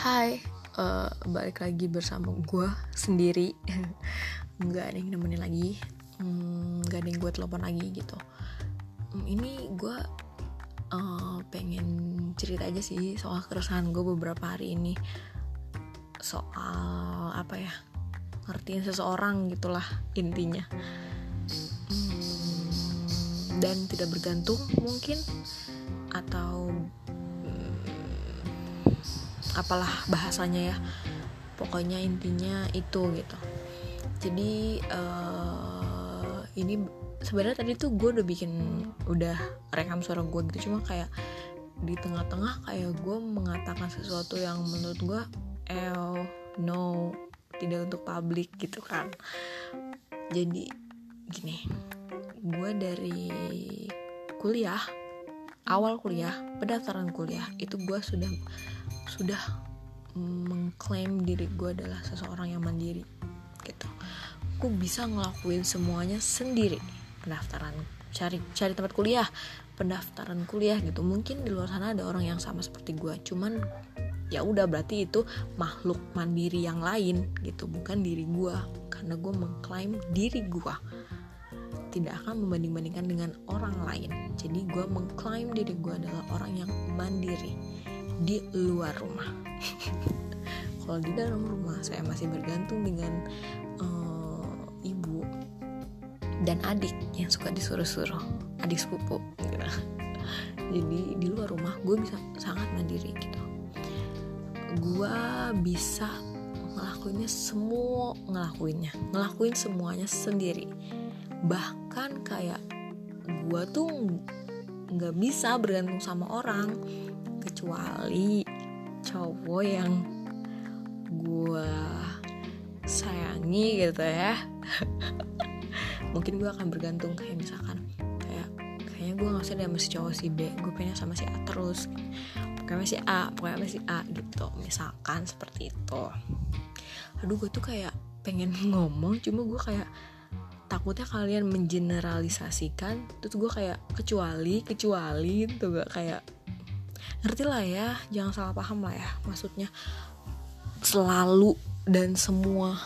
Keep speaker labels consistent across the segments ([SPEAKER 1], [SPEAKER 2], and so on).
[SPEAKER 1] Hai, uh, balik lagi bersama gue sendiri. Nggak ada yang nemenin lagi. Hmm, Nggak ada yang gue telepon lagi gitu. Hmm, Ini gue uh, pengen cerita aja sih soal keresahan gue beberapa hari ini. Soal apa ya Ngertiin seseorang gitulah intinya. Hmm, Dan tidak bergantung mungkin Atau apalah bahasanya ya. Pokoknya intinya itu gitu. Jadi uh, ini sebenarnya tadi tuh gue udah bikin udah rekam suara gue gitu. Cuma kayak di tengah-tengah kayak gue mengatakan sesuatu yang menurut gue eh no tidak untuk publik gitu kan. Jadi gini gue dari kuliah awal kuliah pendaftaran kuliah itu gue sudah sudah mengklaim diri gue adalah seseorang yang mandiri gitu. Gue bisa ngelakuin semuanya sendiri. Pendaftaran cari cari tempat kuliah pendaftaran kuliah gitu. Mungkin di luar sana ada orang yang sama seperti gue cuman ya udah berarti itu makhluk mandiri yang lain gitu bukan diri gue karena gue mengklaim diri gue tidak akan membanding-bandingkan dengan orang lain. Jadi gue mengklaim diri gue adalah orang yang mandiri di luar rumah. Kalau di dalam rumah saya masih bergantung dengan uh, ibu dan adik yang suka disuruh-suruh adik sepupu. Gitu. jadi di luar rumah gue bisa sangat mandiri gitu. Gue bisa ngelakuinnya semua ngelakuinnya ngelakuin semuanya sendiri. Bahkan kayak gue tuh nggak bisa bergantung sama orang kecuali cowok yang gue sayangi gitu ya. Mungkin gue akan bergantung kayak misalkan kayak kayaknya gue nggak usah deh sama si cowok si B gue pengen sama si A terus. Pokoknya si A pokoknya sama si A gitu misalkan seperti itu. Aduh gue tuh kayak pengen ngomong cuma gue kayak takutnya kalian mengeneralisasikan terus gue kayak kecuali kecuali gitu gak kayak ngerti lah ya jangan salah paham lah ya maksudnya. Selalu dan semua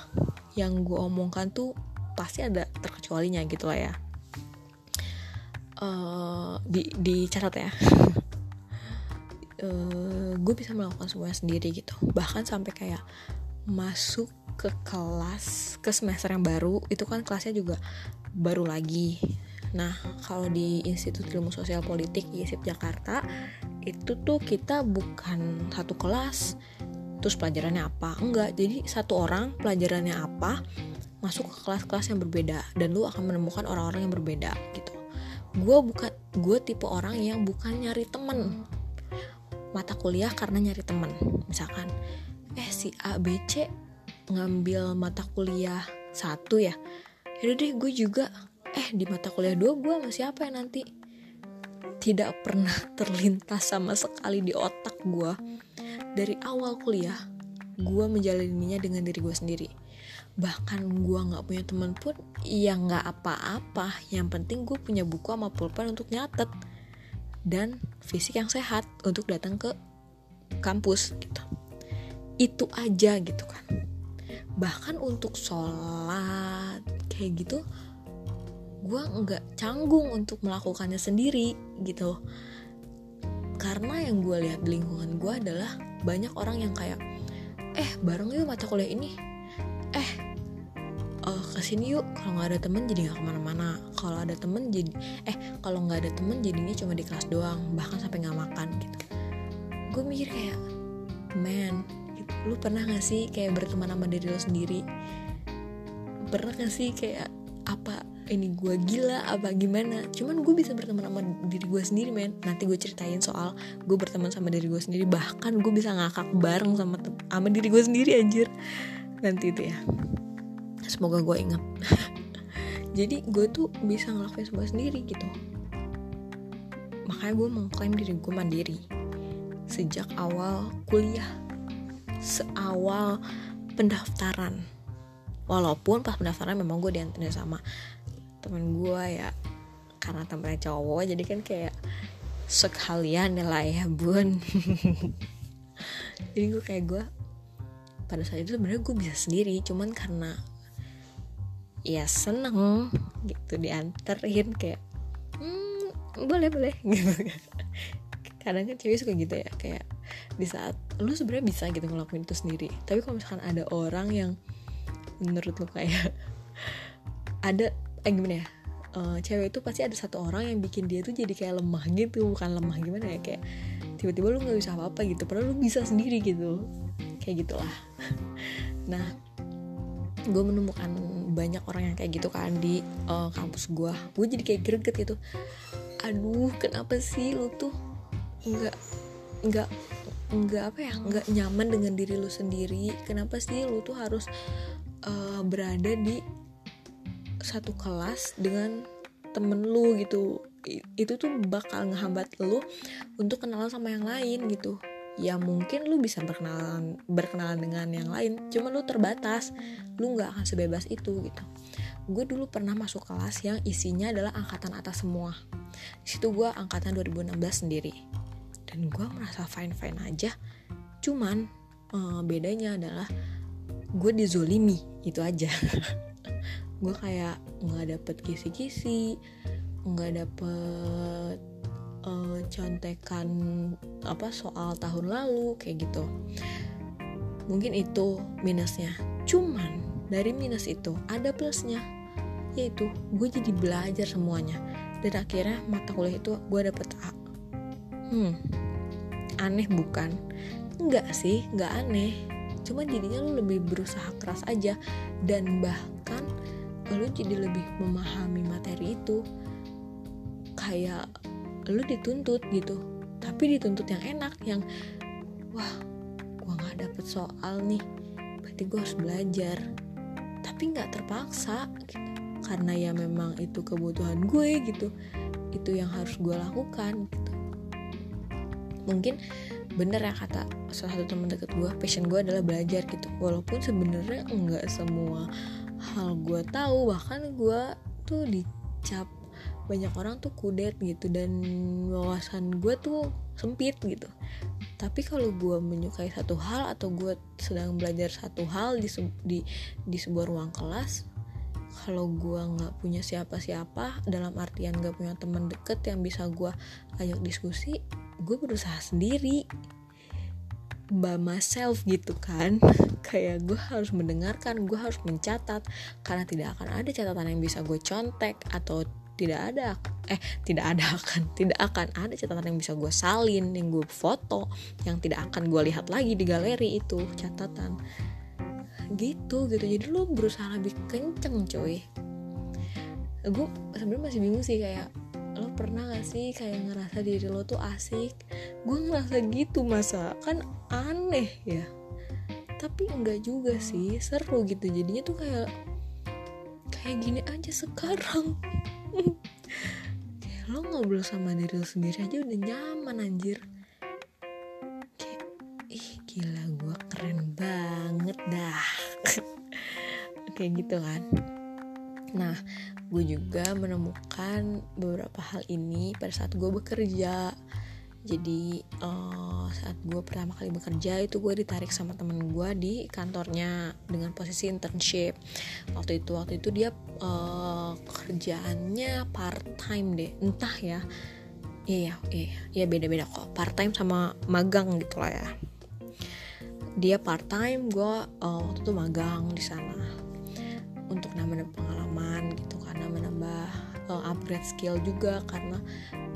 [SPEAKER 1] yang gue omongkan tuh pasti ada terkecualinya gitu lah ya. Uh, di dicatat ya. Uh, gue bisa melakukan semuanya sendiri gitu. Bahkan sampai kayak masuk ke kelas ke semester yang baru itu kan kelasnya juga baru lagi. Nah, kalau di Institut Ilmu Sosial Politik ISIP Jakarta itu tuh kita bukan satu kelas terus pelajarannya apa? Enggak jadi satu orang pelajarannya apa masuk ke kelas-kelas yang berbeda dan lu akan menemukan orang-orang yang berbeda gitu. Gue bukan gue tipe orang yang bukan nyari temen. Mata kuliah karena nyari temen misalkan. Eh si A B C ngambil mata kuliah satu ya. Yaudah deh gue juga. Eh di mata kuliah dua gue masih apa ya nanti? Tidak pernah terlintas sama sekali di otak gue dari awal kuliah gue menjalaninya dengan diri gue sendiri. Bahkan gue nggak punya teman pun ya nggak apa-apa. Yang penting gue punya buku sama pulpen untuk nyatet. Dan fisik yang sehat untuk datang ke kampus gitu. Itu aja gitu kan bahkan untuk sholat kayak gitu gue nggak canggung untuk melakukannya sendiri gitu. Karena yang gue lihat di lingkungan gue adalah banyak orang yang kayak eh bareng yuk mata kuliah ini. Eh uh, ke sini yuk. Kalau nggak ada temen jadi nggak ke mana-mana. Kalau ada temen jadi eh kalau nggak ada temen jadinya cuma di kelas doang. Bahkan sampai nggak makan gitu. Gue mikir kayak man lu pernah gak sih kayak berteman sama diri lo sendiri? Pernah gak sih kayak apa ini gue gila? Apa gimana? Cuman gue bisa berteman sama diri gue sendiri men. Nanti gue ceritain soal gue berteman sama diri gue sendiri. Bahkan gue bisa ngakak bareng sama sama diri gue sendiri anjir. Nanti itu ya. Semoga gue inget jadi gue tuh bisa ngelakuin semua sendiri gitu. Makanya gue mengklaim diri gue mandiri. Sejak awal kuliah seawal pendaftaran. Walaupun pas pendaftaran memang gue diantarin sama temen gue ya karena temennya cowok jadi kan kayak sekalian lah ya bun. Jadi gue kayak gue pada saat itu sebenarnya gue bisa sendiri cuman karena ya seneng gitu dianterin kayak hmm, boleh boleh. Gitu kadang kan cewek suka gitu ya kayak di saat lu sebenarnya bisa gitu ngelakuin itu sendiri. Tapi kalau misalkan ada orang yang menurut lu kayak ada eh gimana ya? Uh, cewek itu pasti ada satu orang yang bikin dia tuh jadi kayak lemah gitu. Bukan lemah gimana ya? Kayak tiba-tiba lu nggak bisa apa-apa gitu. Padahal lu bisa sendiri gitu. Kayak gitulah. Nah gue menemukan banyak orang yang kayak gitu kan di uh, kampus gue gue jadi kayak greget gitu. Aduh kenapa sih lu tuh nggak nggak nggak apa ya nggak nyaman dengan diri lu sendiri. Kenapa sih lu tuh harus uh, berada di satu kelas dengan temen lu gitu? Itu tuh bakal ngehambat lu untuk kenalan sama yang lain gitu. Ya mungkin lu bisa berkenalan berkenalan dengan yang lain cuma lu terbatas. Lu nggak akan sebebas itu gitu. Gue dulu pernah masuk kelas yang isinya adalah angkatan atas semua. Di situ gue angkatan 2016 sendiri dan gue merasa fine fine aja. Cuman uh, bedanya adalah gue dizolimi itu aja. Gue kayak nggak dapet kisi-kisi nggak dapet uh, contekan apa soal tahun lalu kayak gitu. Mungkin itu minusnya. Cuman dari minus itu ada plusnya yaitu gue jadi belajar semuanya. Dan akhirnya mata kuliah itu gue dapet A. Hmm aneh bukan? Enggak sih enggak aneh. Cuma jadinya lu lebih berusaha keras aja. Dan bahkan lu jadi lebih memahami materi itu. Kayak lu dituntut gitu. Tapi dituntut yang enak yang wah gua nggak dapet soal nih. Berarti gue harus belajar. Tapi nggak terpaksa gitu. karena ya memang itu kebutuhan gue gitu. Itu yang harus gue lakukan gitu mungkin bener ya kata salah satu teman deket gue passion gue adalah belajar gitu. Walaupun sebenarnya nggak semua hal gue tahu bahkan gue tuh dicap banyak orang tuh kudet gitu dan wawasan gue tuh sempit gitu. Tapi kalau gue menyukai satu hal atau gue sedang belajar satu hal di di di sebuah ruang kelas kalau gue nggak punya siapa-siapa dalam artian gak punya teman deket yang bisa gue ajak diskusi gue berusaha sendiri. By myself gitu kan. Kayak gue harus mendengarkan gue harus mencatat. Karena tidak akan ada catatan yang bisa gue contek atau tidak ada eh tidak ada akan tidak akan ada catatan yang bisa gue salin yang gue foto yang tidak akan gue lihat lagi di galeri itu catatan. Gitu gitu. Jadi lo berusaha lebih kenceng coy. Gue sebenarnya masih bingung sih kayak lo pernah gak sih kayak ngerasa diri lo tuh asik? Gue ngerasa gitu masa kan aneh ya. Tapi enggak juga sih seru gitu. Jadinya tuh kayak kayak gini aja sekarang. Kayak lo ngobrol sama diri lo sendiri aja udah nyaman anjir. Kayak ih gila gue keren banget dah. Kayak gitu kan. Nah gue juga menemukan beberapa hal ini pada saat gue bekerja. Jadi uh, saat gue pertama kali bekerja itu gue ditarik sama temen gue di kantornya dengan posisi internship. Waktu itu waktu itu dia uh, kerjaannya part time deh. Entah ya. Iya iya iya beda beda kok. Part time sama magang gitu lah ya. Dia part time gue uh, waktu itu magang di sana. Untuk nambah pengalaman upgrade skill juga karena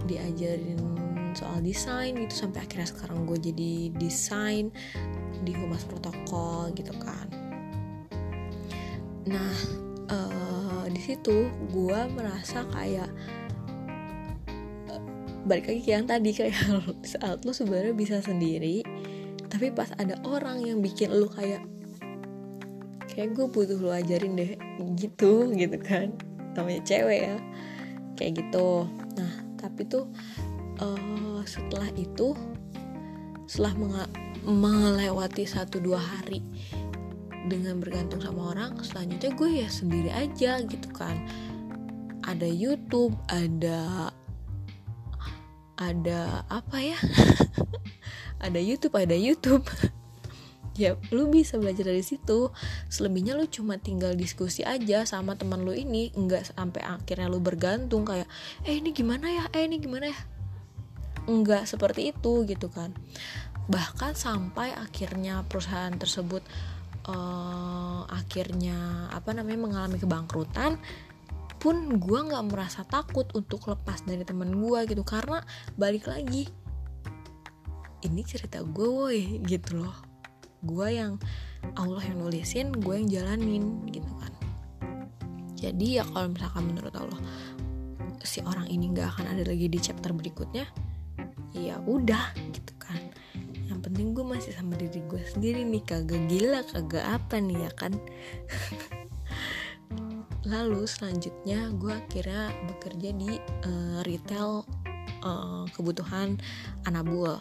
[SPEAKER 1] diajarin soal desain gitu sampai akhirnya sekarang gue jadi desain di humas protokol gitu kan. Nah uh, di situ gue merasa kayak uh, balik lagi ke yang tadi kayak saat lo sebenarnya bisa sendiri tapi pas ada orang yang bikin lo kayak kayak gue butuh lo ajarin deh gitu gitu kan. Namanya cewek ya kayak gitu. Nah tapi tuh uh, setelah itu setelah melewati satu dua hari dengan bergantung sama orang selanjutnya gue ya sendiri aja gitu kan. Ada YouTube ada ada apa ya? Ada YouTube ada YouTube ya lu bisa belajar dari situ. Selebihnya lu cuma tinggal diskusi aja sama teman lu ini nggak sampai akhirnya lu bergantung kayak eh ini gimana ya? Eh ini gimana ya? Nggak seperti itu gitu kan. Bahkan sampai akhirnya perusahaan tersebut uh, akhirnya apa namanya mengalami kebangkrutan pun gue nggak merasa takut untuk lepas dari teman gue gitu. Karena balik lagi ini cerita gue woi gitu loh gue yang Allah yang nulisin gue yang jalanin gitu kan. Jadi ya kalau misalkan menurut Allah si orang ini nggak akan ada lagi di chapter berikutnya ya udah gitu kan. Yang penting gue masih sama diri gue sendiri nih kagak gila kagak apa nih ya kan? Lalu selanjutnya gue akhirnya bekerja di uh, retail uh, kebutuhan anabul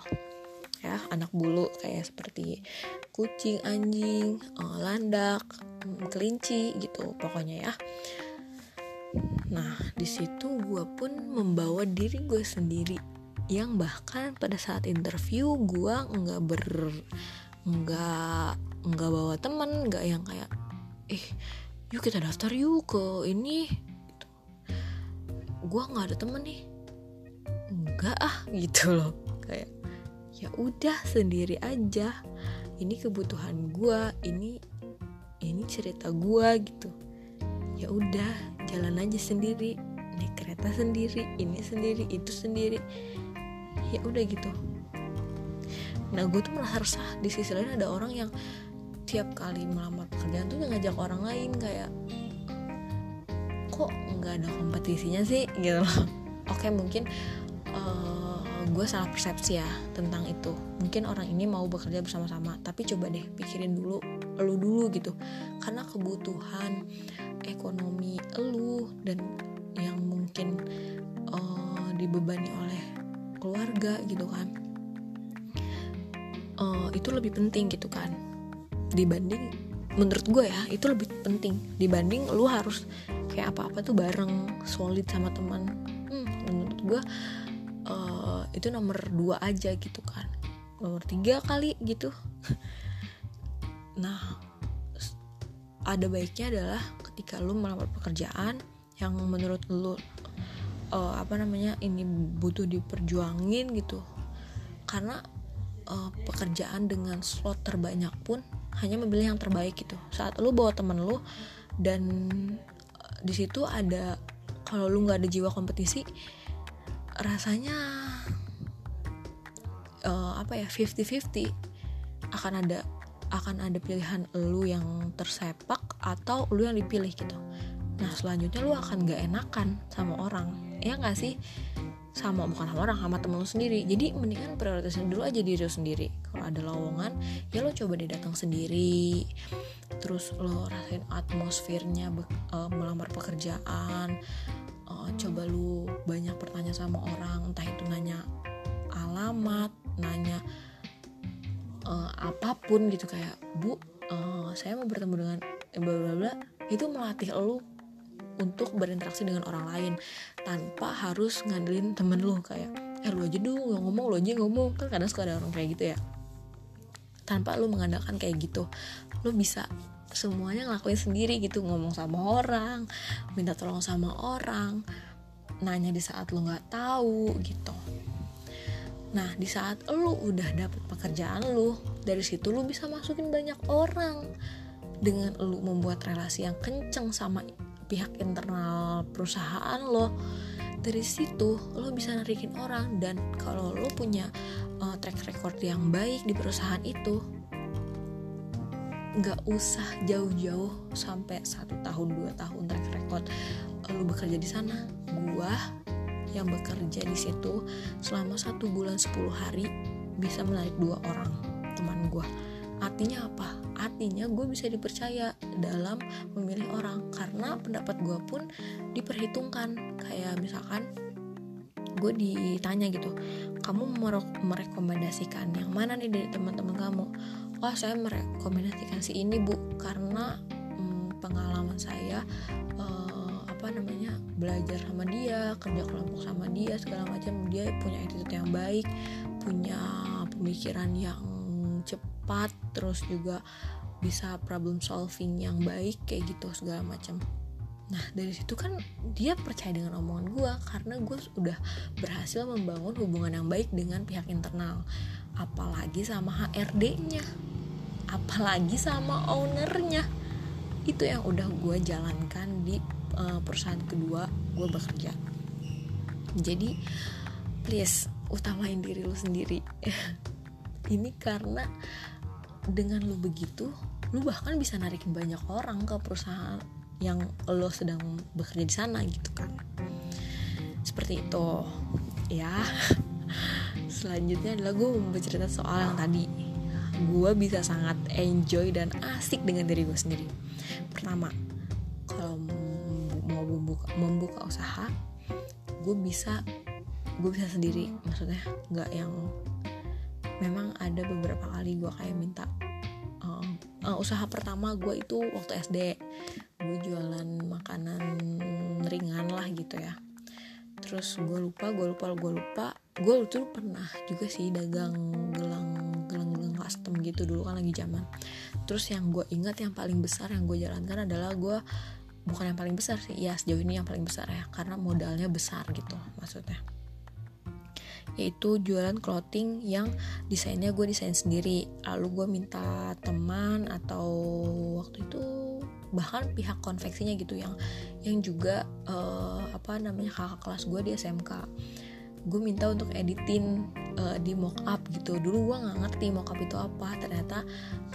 [SPEAKER 1] ya anak bulu kayak seperti kucing anjing uh, landak mm, kelinci gitu pokoknya ya. Nah di situ gue pun membawa diri gue sendiri yang bahkan pada saat interview gue nggak ber nggak nggak bawa temen nggak yang kayak eh yuk kita daftar yuk ke ini. Gitu. gue nggak ada temen nih. Enggak ah gitu loh. Kayak ya udah sendiri aja. Ini kebutuhan gue ini ini cerita gue gitu. Ya udah jalan aja sendiri. Naik kereta sendiri ini sendiri itu sendiri. Ya udah gitu. Nah gue tuh merasa resah di sisi lain ada orang yang tiap kali melamar pekerjaan tuh ngajak orang lain kayak kok nggak ada kompetisinya sih? Gitu loh. Oke mungkin gue salah persepsi ya tentang itu. Mungkin orang ini mau bekerja bersama-sama tapi coba deh pikirin dulu lu dulu gitu. Karena kebutuhan ekonomi lu dan yang mungkin uh, dibebani oleh keluarga gitu kan uh, itu lebih penting gitu kan. Dibanding menurut gue ya itu lebih penting. Dibanding lu harus kayak apa-apa tuh bareng solid sama teman. Hmm, menurut gue itu nomor dua aja gitu kan. Nomor tiga kali gitu. Nah ada baiknya adalah ketika lu melamar pekerjaan yang menurut lu uh, apa namanya ini butuh diperjuangin gitu. Karena uh, pekerjaan dengan slot terbanyak pun hanya memilih yang terbaik gitu. Saat lu bawa temen lu dan uh, di situ ada kalau lu nggak ada jiwa kompetisi rasanya uh, apa ya 50-50 akan ada akan ada pilihan lu yang tersepak atau lu yang dipilih gitu. Nah selanjutnya lu akan gak enakan sama orang. Ya gak sih? Sama bukan sama orang sama temen lu sendiri. Jadi mendingan prioritasin dulu aja diri lu sendiri. Kalau ada lowongan ya lo coba deh datang sendiri. Terus lo rasain atmosfernya uh, melamar pekerjaan. Uh, coba lu banyak bertanya sama orang entah itu nanya alamat nanya uh, apa pun gitu kayak bu uh, saya mau bertemu dengan bla bla bla itu melatih lu untuk berinteraksi dengan orang lain tanpa harus ngandelin temen lu kayak eh lu aja dong ngomong lu aja ngomong. Kan kadang suka ada orang kayak gitu ya. Tanpa lu mengandalkan kayak gitu lu bisa semuanya ngelakuin sendiri gitu ngomong sama orang minta tolong sama orang nanya di saat lo nggak tahu gitu nah di saat lo udah dapet pekerjaan lo dari situ lo bisa masukin banyak orang. Dengan lo membuat relasi yang kenceng sama pihak internal perusahaan lo dari situ lo bisa narikin orang. Dan kalau lo punya uh, track record yang baik di perusahaan itu nggak usah jauh-jauh sampai satu tahun dua tahun track record lu bekerja di sana. Gua yang bekerja di situ selama satu bulan 10 hari bisa menarik dua orang teman gua. Artinya apa? Artinya gue bisa dipercaya dalam memilih orang. Karena pendapat gue pun diperhitungkan. Kayak misalkan gue ditanya gitu kamu merekomendasikan yang mana nih dari teman-teman kamu? Oh saya merekomendasikan si ini bu karena hmm, pengalaman saya uh, apa namanya belajar sama dia kerja kelompok sama dia segala macam. Dia punya attitude yang baik punya pemikiran yang cepat terus juga bisa problem solving yang baik kayak gitu segala macam. Nah dari situ kan dia percaya dengan omongan gue karena gue udah berhasil membangun hubungan yang baik dengan pihak internal. Apalagi sama HRD-nya Apalagi sama ownernya. Itu yang udah gue jalankan di uh, perusahaan kedua gue bekerja. Jadi please utamain diri lu sendiri. Ini karena dengan lu begitu lu bahkan bisa narik banyak orang ke perusahaan yang lo sedang bekerja di sana gitu kan. Seperti itu. Ya selanjutnya adalah gue mau bercerita soal yang tadi. Gue bisa sangat enjoy dan asik dengan diri gue sendiri. Pertama kalau membuka, membuka usaha gue bisa gue bisa sendiri. Maksudnya nggak yang memang ada beberapa kali gue kayak minta um, uh, usaha pertama gue itu waktu SD gue jualan makanan ringan lah gitu ya. Terus gue lupa gue lupa gue lupa. Gue tuh pernah juga sih dagang gelang gelang gelang custom gitu dulu kan lagi zaman. Terus yang gue ingat yang paling besar yang gue jalankan adalah gue bukan yang paling besar sih. Ya sejauh ini yang paling besar ya karena modalnya besar gitu maksudnya. Yaitu jualan clothing yang desainnya gue desain sendiri. Lalu gue minta teman atau waktu itu bahkan pihak konveksinya gitu yang yang juga uh, apa namanya kakak kelas gue di SMK gue minta untuk editin uh, di mockup gitu. Dulu gue nggak ngerti mockup itu apa. Ternyata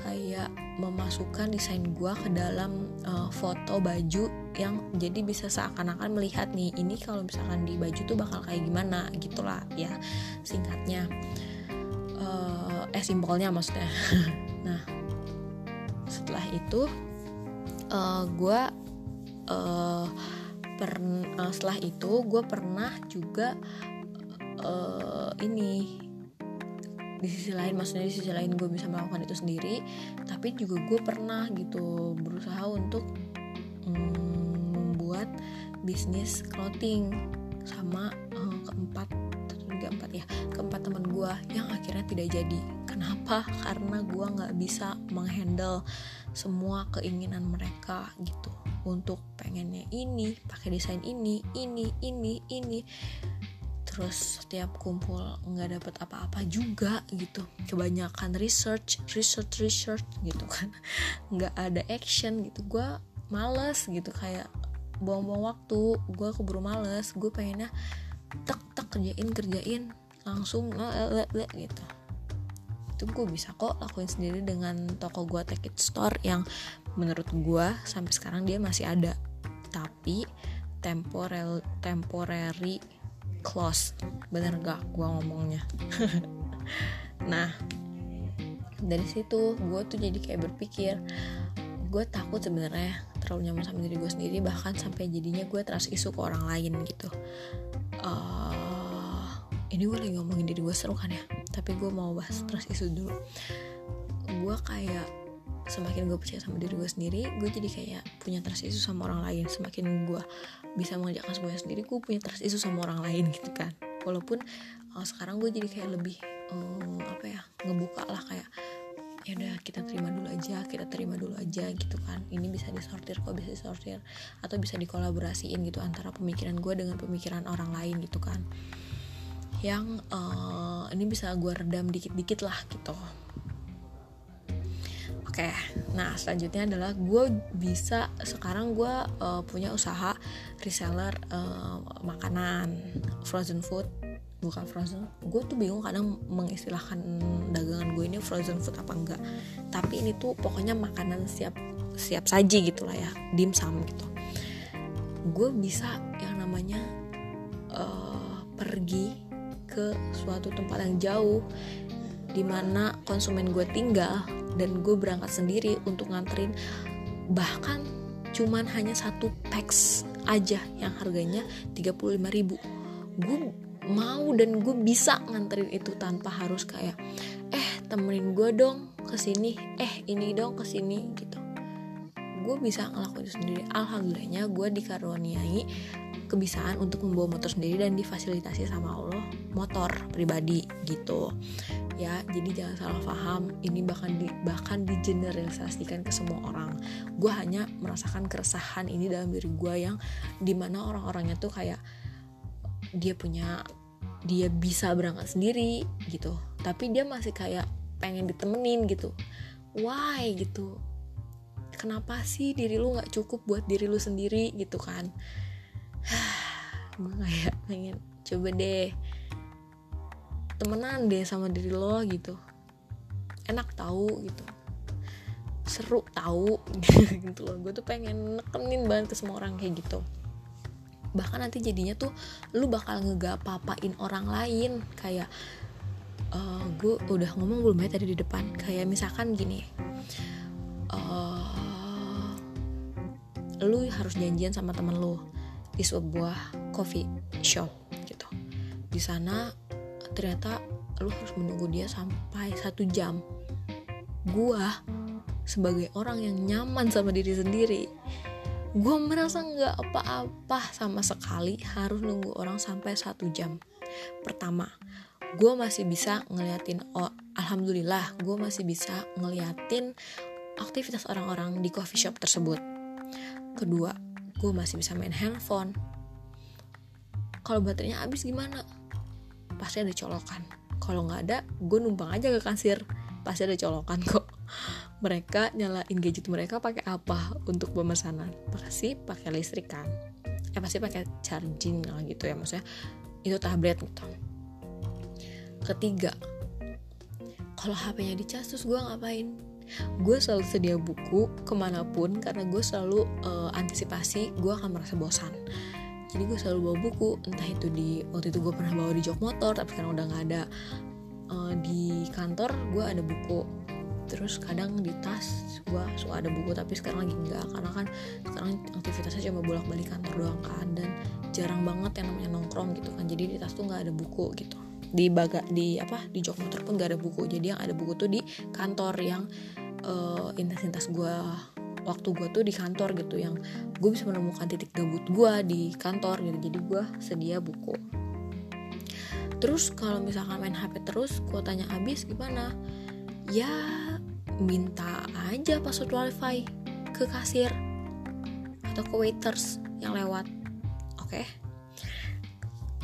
[SPEAKER 1] kayak memasukkan desain gue ke dalam uh, foto baju yang jadi bisa seakan-akan melihat nih ini kalau misalkan di baju tuh bakal kayak gimana gitulah ya singkatnya. Uh, eh simpelnya maksudnya. Nah setelah itu uh, gue uh, per uh, setelah itu gue pernah juga uh, ini di sisi lain maksudnya di sisi lain gue bisa melakukan itu sendiri tapi juga gue pernah gitu berusaha untuk mm, membuat bisnis clothing sama uh, keempat tiga empat ya keempat teman gue yang akhirnya tidak jadi. Kenapa? Karena gue nggak bisa menghandle semua keinginan mereka gitu. Untuk pengennya ini pakai desain ini ini ini ini terus setiap kumpul nggak dapet apa-apa juga gitu. Kebanyakan research research research gitu kan. Nggak ada action gitu. Gue males gitu kayak buang-buang waktu. Gue keburu males. Gue pengennya tek tek kerjain kerjain. Langsung le, le, le, gitu. Itu gue bisa kok lakuin sendiri dengan toko gue Take It Store yang menurut gue sampai sekarang dia masih ada. Tapi temporal temporary close. Bener gak gue ngomongnya? Nah dari situ gue tuh jadi kayak berpikir gue takut sebenarnya terlalu nyaman sama diri gue sendiri bahkan sampai jadinya gue trust isu ke orang lain gitu. Uh, ini gue lagi ngomongin diri gue seru kan ya? Tapi gue mau bahas trust isu dulu. Gue kayak semakin gue percaya sama diri gue sendiri gue jadi kayak punya trust isu sama orang lain. Semakin gue bisa mengerjakan semuanya sendiri gue punya trust isu sama orang lain gitu kan. Walaupun uh, sekarang gue jadi kayak lebih um, apa ya ngebuka lah kayak ya udah kita terima dulu aja kita terima dulu aja gitu kan. Ini bisa disortir kok bisa disortir atau bisa dikolaborasiin gitu antara pemikiran gue dengan pemikiran orang lain gitu kan. Yang uh, ini bisa gue redam dikit-dikit lah gitu Oke, nah selanjutnya adalah gue bisa sekarang gue uh, punya usaha reseller uh, makanan frozen food. Bukan frozen gue tuh bingung kadang mengistilahkan dagangan gue ini frozen food apa enggak. Tapi ini tuh pokoknya makanan siap siap saji gitulah ya dimsum gitu. Gue bisa yang namanya uh, pergi ke suatu tempat yang jauh di mana konsumen gue tinggal dan gue berangkat sendiri untuk nganterin bahkan cuman hanya satu packs aja yang harganya 35 ribu. Gue mau dan gue bisa nganterin itu tanpa harus kayak eh temenin gue dong ke sini eh ini dong ke sini gitu. Gue bisa ngelakuin sendiri. Alhamdulillahnya gue dikaruniai kebiasaan untuk membawa motor sendiri dan difasilitasi sama Allah motor pribadi gitu ya jadi jangan salah paham ini bahkan di bahkan digeneralisasikan ke semua orang. Gue hanya merasakan keresahan ini dalam diri gue yang di mana orang-orangnya tuh kayak dia punya dia bisa berangkat sendiri gitu. Tapi dia masih kayak pengen ditemenin gitu. Why gitu? Kenapa sih diri lu nggak cukup buat diri lu sendiri gitu kan? Gue kayak pengen coba deh temenan deh sama diri lo gitu. Enak tahu gitu. Seru tahu gitu loh. Gue tuh pengen nekenin banget ke semua orang kayak gitu. Bahkan nanti jadinya tuh lu bakal ngegapapain orang lain. Kayak uh, gue udah ngomong belum ya tadi di depan? Kayak misalkan gini uh, lu harus janjian sama temen lu di sebuah coffee shop gitu. Di sana ternyata lu harus menunggu dia sampai satu jam. Gua sebagai orang yang nyaman sama diri sendiri gue merasa nggak apa-apa sama sekali harus nunggu orang sampai satu jam. Pertama gue masih bisa ngeliatin oh alhamdulillah gue masih bisa ngeliatin aktivitas orang-orang di coffee shop tersebut. Kedua gue masih bisa main handphone. Kalau baterainya habis gimana pasti ada colokan. Kalau nggak ada gue numpang aja ke kasir. Pasti ada colokan kok. Mereka nyalain gadget mereka pakai apa untuk pemesanan? Pasti pakai listrik kan? Eh pasti pakai charging lah gitu ya maksudnya. Itu tablet gitu. Ketiga kalau HP-nya dicas terus gue ngapain? Gue selalu sedia buku ke mana pun karena gue selalu uh, antisipasi gue akan merasa bosan jadi gue selalu bawa buku. Entah itu di waktu itu gue pernah bawa di jok motor tapi sekarang udah nggak ada. Uh, di kantor gue ada buku. Terus kadang di tas gue suka ada buku tapi sekarang lagi enggak karena kan sekarang aktivitasnya cuma bolak balik kantor doang kan. Dan jarang banget yang namanya nongkrong gitu kan. Jadi di tas tuh nggak ada buku gitu. Di baga di apa di jok motor pun gak ada buku. Jadi yang ada buku tuh di kantor yang uh, intensitas gue waktu gue tuh di kantor gitu yang gue bisa menemukan titik gabut gue di kantor gitu. Jadi gue sedia buku. Terus kalau misalkan main HP terus kuotanya habis gimana? Ya minta aja password wifi ke kasir atau ke waiters yang lewat. Oke. Okay?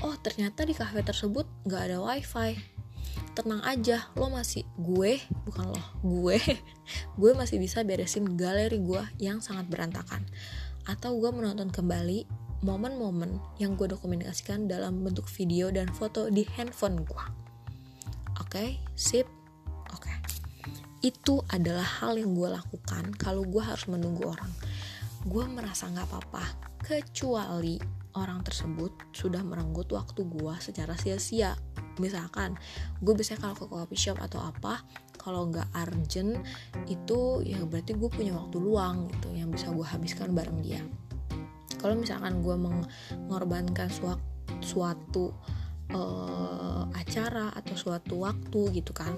[SPEAKER 1] oh ternyata di cafe tersebut nggak ada wifi tenang aja lo masih gue bukan lo gue gue masih bisa beresin galeri gue yang sangat berantakan. Atau gue menonton kembali momen-momen yang gue dokumentasikan dalam bentuk video dan foto di handphone gue. Oke sip? Oke. Itu adalah hal yang gue lakukan kalau gue harus menunggu orang. Gue merasa nggak apa-apa kecuali orang tersebut sudah merenggut waktu gue secara sia-sia misalkan gue biasanya kalau ke coffee shop atau apa kalau nggak urgent itu ya berarti gue punya waktu luang gitu yang bisa gue habiskan bareng dia. Kalau misalkan gue mengorbankan suatu, suatu uh, acara atau suatu waktu gitu kan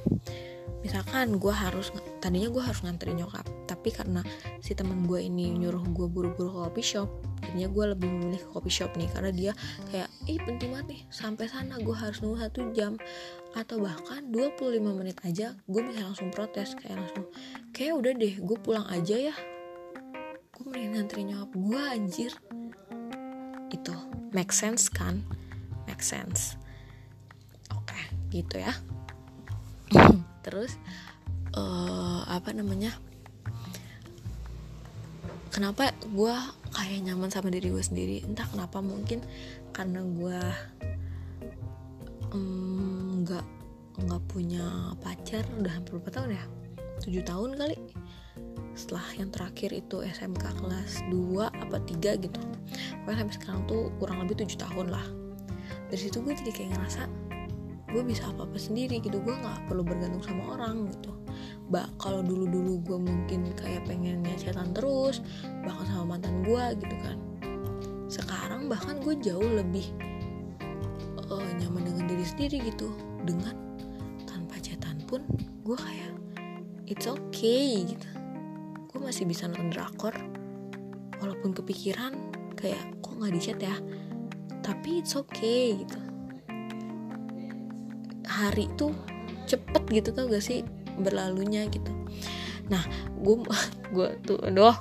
[SPEAKER 1] misalkan gue harus tadinya gue harus nganterin nyokap tapi karena si teman gue ini nyuruh gue buru-buru ke coffee shop akhirnya gue lebih memilih coffee shop nih karena dia kayak ih penting banget nih sampai sana gue harus nunggu satu jam. Atau bahkan 25 menit aja gue bisa langsung protes kayak langsung kayak udah deh gue pulang aja ya. Gue mending nganterin nyokap gue anjir. Itu make sense kan? Make sense. Oke okay, gitu ya. Terus uh, apa namanya? Kenapa gue kayak nyaman sama diri gue sendiri. Entah kenapa mungkin karena gue nggak mm, nggak punya pacar udah hampir berapa tahun ya? Tujuh tahun kali. Setelah yang terakhir itu SMK kelas 2 apa 3 gitu. Pokoknya sampai sekarang tuh kurang lebih tujuh tahun lah. Dari situ gue jadi kayak ngerasa gue bisa apa apa sendiri gitu. Gue nggak perlu bergantung sama orang gitu. Bah kalau dulu dulu gue mungkin kayak pengennya chatan terus bahkan sama mantan gue gitu kan. Sekarang bahkan gue jauh lebih uh, nyaman dengan diri sendiri gitu. Dengan tanpa chatan pun gue kayak it's okay gitu. Gue masih bisa nonton drakor walaupun kepikiran kayak kok nggak di chat ya? Tapi it's okay gitu hari tuh cepet gitu tau gak sih berlalunya gitu nah gue gue tuh aduh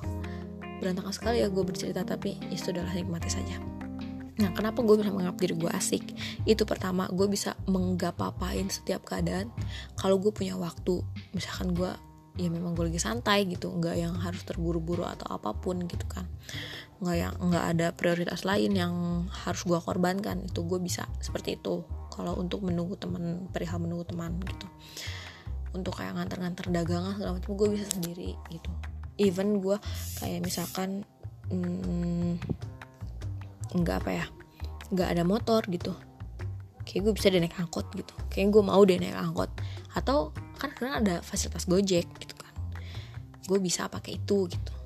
[SPEAKER 1] berantakan sekali ya gue bercerita tapi ya sudahlah nikmati saja Nah, kenapa gue bisa menganggap diri gue asik? Itu pertama, gue bisa menggapapain setiap keadaan. Kalau gue punya waktu, misalkan gue ya memang gue lagi santai gitu, nggak yang harus terburu-buru atau apa pun gitu kan, nggak yang nggak ada prioritas lain yang harus gue korbankan. Itu gue bisa seperti itu. Kalau untuk menunggu teman, perihal menunggu teman gitu. Untuk kayak nganter-nganter dagangan segala macam, gue bisa sendiri gitu. Even gue kayak misalkan hmm, nggak apa ya nggak ada motor gitu. Kayak gue bisa deh naik angkot gitu. Kayak gue mau deh naik angkot. Atau kan karena ada fasilitas gojek gitu kan. Gue bisa pakai itu gitu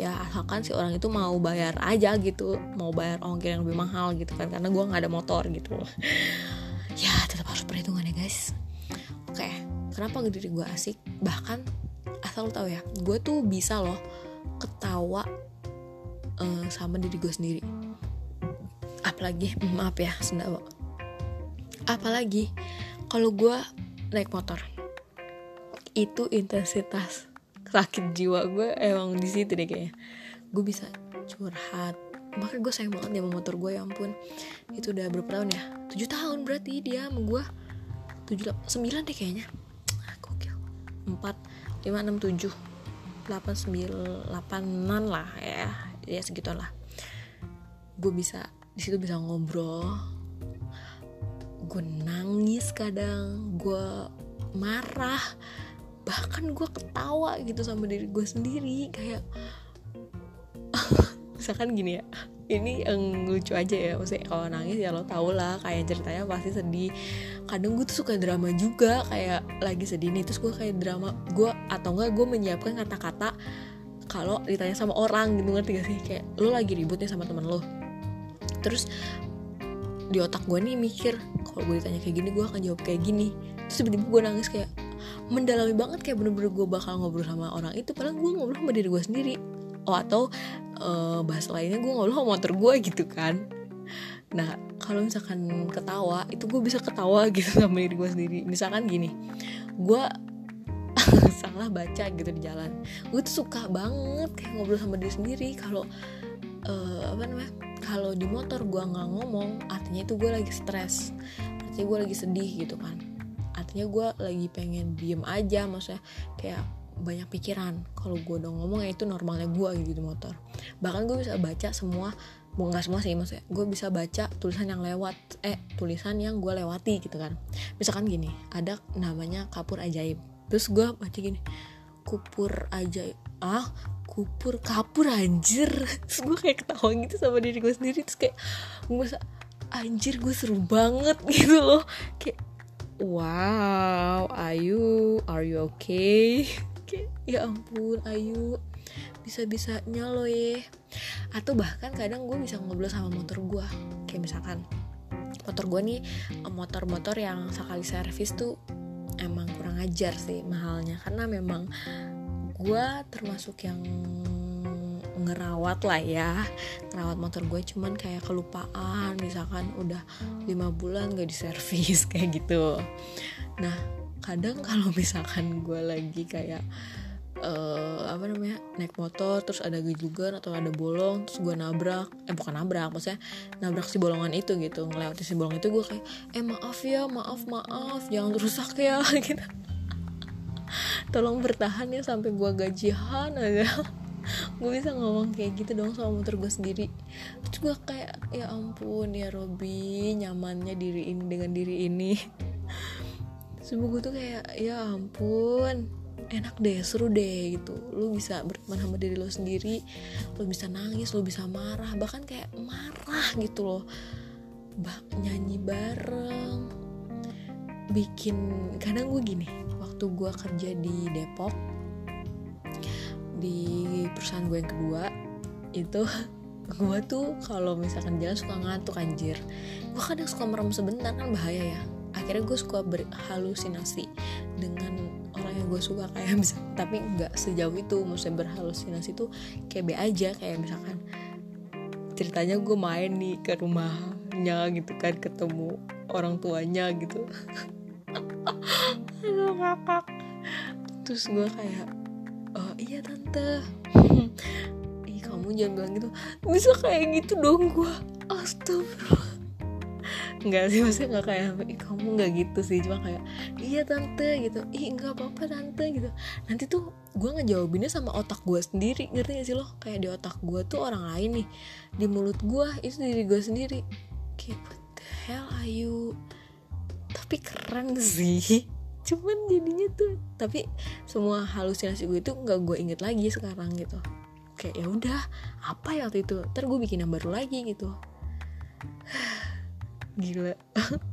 [SPEAKER 1] ya asalkan si orang itu mau bayar aja gitu mau bayar ongkir yang lebih mahal gitu kan karena gue nggak ada motor gitu. Ya tetap harus perhitungan ya guys. Oke kenapa diri gue asik? Bahkan asal lo tau ya gue tuh bisa loh ketawa uh, sama diri gue sendiri. Apalagi maaf ya sendawa apalagi kalau gue naik motor. Itu intensitas sakit jiwa gue emang di situ deh kayaknya. Gue bisa curhat. Makanya gue sayang banget sama motor gue ya ampun. Itu udah berapa tahun ya? Tujuh tahun berarti dia sama gue. Tujuh sembilan deh kayaknya. Ah, gokil. Empat lima enam tujuh. Delapan sembilan delapanan lah ya. Ya segituan lah. Gue bisa di situ bisa ngobrol. Gue nangis kadang. Gue marah bahkan gue ketawa gitu sama diri gue sendiri kayak misalkan gini ya ini yang lucu aja ya maksudnya kalau nangis ya lo tau lah kayak ceritanya pasti sedih. Kadang gue tuh suka drama juga kayak lagi sedih nih terus gue kayak drama gue atau enggak gue menyiapkan kata-kata kalau ditanya sama orang gitu ngerti gak sih? Kayak lo lagi ributnya sama teman lo terus di otak gue nih mikir kalau gue ditanya kayak gini gue akan jawab kayak gini. Terus tiba-tiba gue nangis kayak mendalami banget kayak bener-bener gue bakal ngobrol sama orang itu padahal gue ngobrol sama diri gue sendiri. Oh atau uh, bahasa lainnya gue ngobrol sama motor gue gitu kan. Nah kalau misalkan ketawa itu gue bisa ketawa gitu sama diri gue sendiri. Misalkan gini gue salah baca gitu di jalan. Gue tuh suka banget kayak ngobrol sama diri sendiri. Kalau uh, apa namanya kalau di motor gue nggak ngomong artinya itu gue lagi stres. Artinya gue lagi sedih gitu kan artinya gue lagi pengen diem aja maksudnya kayak banyak pikiran. Kalau gue udah ngomong ya itu normalnya gue gitu di motor. Bahkan gue bisa baca semua mau nggak semua sih maksudnya gue bisa baca tulisan yang lewat eh tulisan yang gue lewati gitu kan. Misalkan gini ada namanya kapur ajaib. Terus gue baca gini kupur ajaib. Ah kupur kapur anjir. Terus gue kayak ketawa gitu sama diri gue sendiri. Terus kayak gue anjir gue seru banget gitu loh. Kayak wow Ayu are you okay? Ya ampun Ayu. Bisa bisanya lo ya atau bahkan kadang gue bisa ngobrol sama motor gue kayak misalkan motor gue nih motor-motor yang sekali servis tuh emang kurang ajar sih mahalnya. Karena memang gue termasuk yang ngerawat lah ya. Ngerawat motor gue cuman kayak kelupaan misalkan udah lima bulan gak diservis kayak gitu. Nah kadang kalau misalkan gue lagi kayak uh, apa namanya naik motor terus ada gejugan atau ada bolong terus gue nabrak eh bukan nabrak maksudnya nabrak si bolongan itu gitu ngelewati si bolong itu gue kayak eh maaf ya maaf maaf jangan rusak ya gitu. Tolong bertahan ya sampai gue gajian aja gue bisa ngomong kayak gitu dong sama motor gue sendiri. Gue kayak ya ampun ya Robi nyamannya diri ini dengan diri ini. Subuh gue tuh kayak ya ampun enak deh seru deh gitu. Lu bisa berteman sama diri lo sendiri lu bisa nangis lu bisa marah bahkan kayak marah gitu loh. Bah nyanyi bareng bikin kadang gue gini waktu gue kerja di Depok di perusahaan gue yang kedua itu gue tuh kalau misalkan jalan suka ngantuk anjir. Gue kadang suka merem sebentar kan bahaya ya. Akhirnya gue suka berhalusinasi dengan orang yang gue suka kayak bisa tapi nggak sejauh itu. Maksudnya berhalusinasi tuh kayak be aja kayak misalkan ceritanya gue main nih ke rumahnya gitu kan ketemu orang tuanya gitu. Aduh ngakak. Terus gue kayak iya tante. Ih kamu jangan bilang gitu. Bisa kayak gitu dong gue astagfirullah. Enggak sih maksudnya nggak kayak Ih, kamu nggak gitu sih. Cuma kayak iya tante gitu. Ih nggak apa-apa tante gitu. Nanti tuh gue ngejawabinnya sama otak gue sendiri ngerti gak sih lo? Kayak di otak gue tuh orang lain nih. Di mulut gue itu diri gue sendiri. Kayak what the hell are you? Tapi keren sih cuman jadinya tuh tapi semua halusinasi gue itu nggak gue inget lagi sekarang gitu. Kayak ya udah apa ya waktu itu? Ntar gue bikin yang baru lagi gitu. Gila.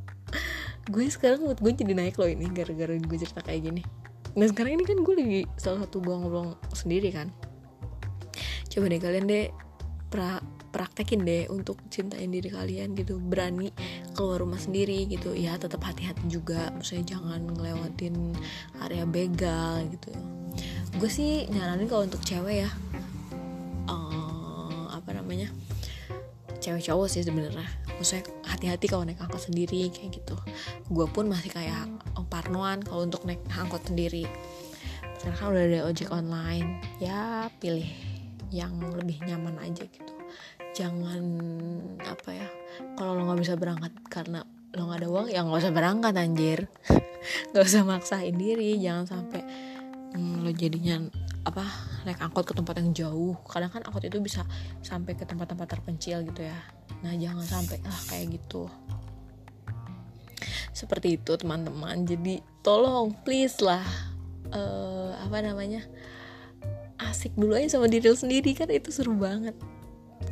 [SPEAKER 1] Gue sekarang mood gue jadi naik loh ini gara-gara gue cerita kayak gini. Nah sekarang ini kan gue lagi salah satu bolong-bolong sendiri kan. Coba deh kalian deh pra praktekin deh untuk cintain diri kalian gitu. Berani keluar rumah sendiri gitu. Ya tetap hati-hati juga. Maksudnya jangan ngelewatin area begal gitu. Gue sih nyaranin kalau untuk cewek ya uh, apa namanya cewek cowok sih sebenarnya. Maksudnya hati-hati kalau naik angkot sendiri kayak gitu. Gue pun masih kayak parnoan kalau untuk naik angkot sendiri. Sekarang kan udah ada ojek online. Ya pilih yang lebih nyaman aja gitu jangan apa ya kalau lo nggak bisa berangkat karena lo nggak ada uang ya nggak usah berangkat anjir. Nggak usah maksain diri jangan sampai hmm, lo jadinya apa naik angkot ke tempat yang jauh. Kadang kan angkot itu bisa sampai ke tempat-tempat terpencil gitu ya. Nah jangan sampai lah kayak gitu. Seperti itu teman-teman. Jadi tolong please lah uh, apa namanya asik dulu aja sama diri lo sendiri. Kan itu seru banget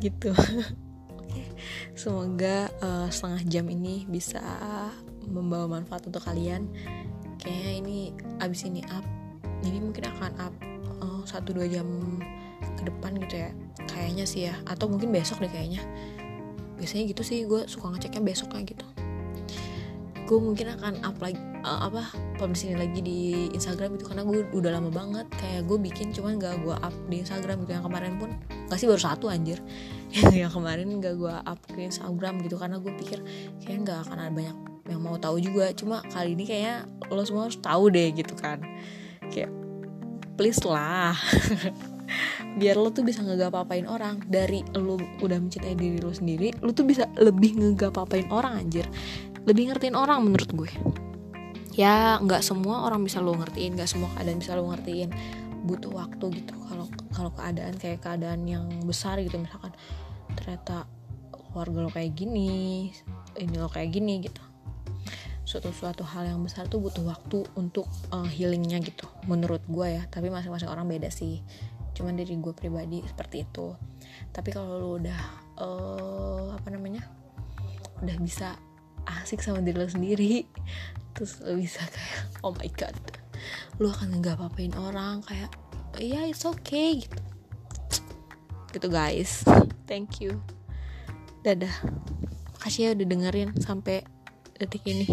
[SPEAKER 1] gitu. Semoga uh, setengah jam ini bisa membawa manfaat untuk kalian. Kayaknya ini abis ini up ini mungkin akan up eh, satu uh, dua jam ke depan gitu ya kayaknya sih ya. Atau mungkin besok deh kayaknya. Biasanya gitu sih gue suka ngeceknya besoknya gitu. Gue mungkin akan up lagi uh, apa publish ini lagi di Instagram itu karena gue udah lama banget kayak gue bikin cuman gak gue up di Instagram gitu. Yang kemarin pun gak sih baru satu anjir. Yang kemarin gak gue up ke Instagram gitu karena gue pikir kayak gak akan ada banyak yang mau tahu juga. Cuma kali ini kayaknya lo semua harus tahu deh gitu kan. Kayak please lah. Biar lo tuh bisa ngegap-apain orang. Dari lo udah mencintai diri lo sendiri lo tuh bisa lebih ngegap-apain orang anjir. Lebih ngertiin orang menurut gue. Ya nggak semua orang bisa lo ngertiin nggak semua keadaan bisa lo ngertiin butuh waktu gitu kalau kalau keadaan kayak keadaan yang besar gitu. Misalkan ternyata keluarga lo kayak gini ini lo kayak gini gitu. Suatu suatu hal yang besar tuh butuh waktu untuk uh, healingnya gitu menurut gue ya. Tapi masing-masing orang beda sih. Cuman dari gue pribadi seperti itu. Tapi kalau lo udah uh, apa namanya udah bisa asik sama diri lo sendiri terus lo bisa kayak oh my god lo akan nggak apa-apain orang kayak ya yeah, it's okay gitu. Gitu guys. Thank you. Dadah. Makasih ya udah dengerin sampai detik ini.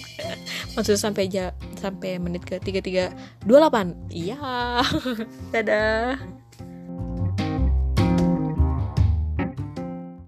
[SPEAKER 1] Maksudnya sampai aja sampai menit ke tiga tiga dua delapan iya. Dadah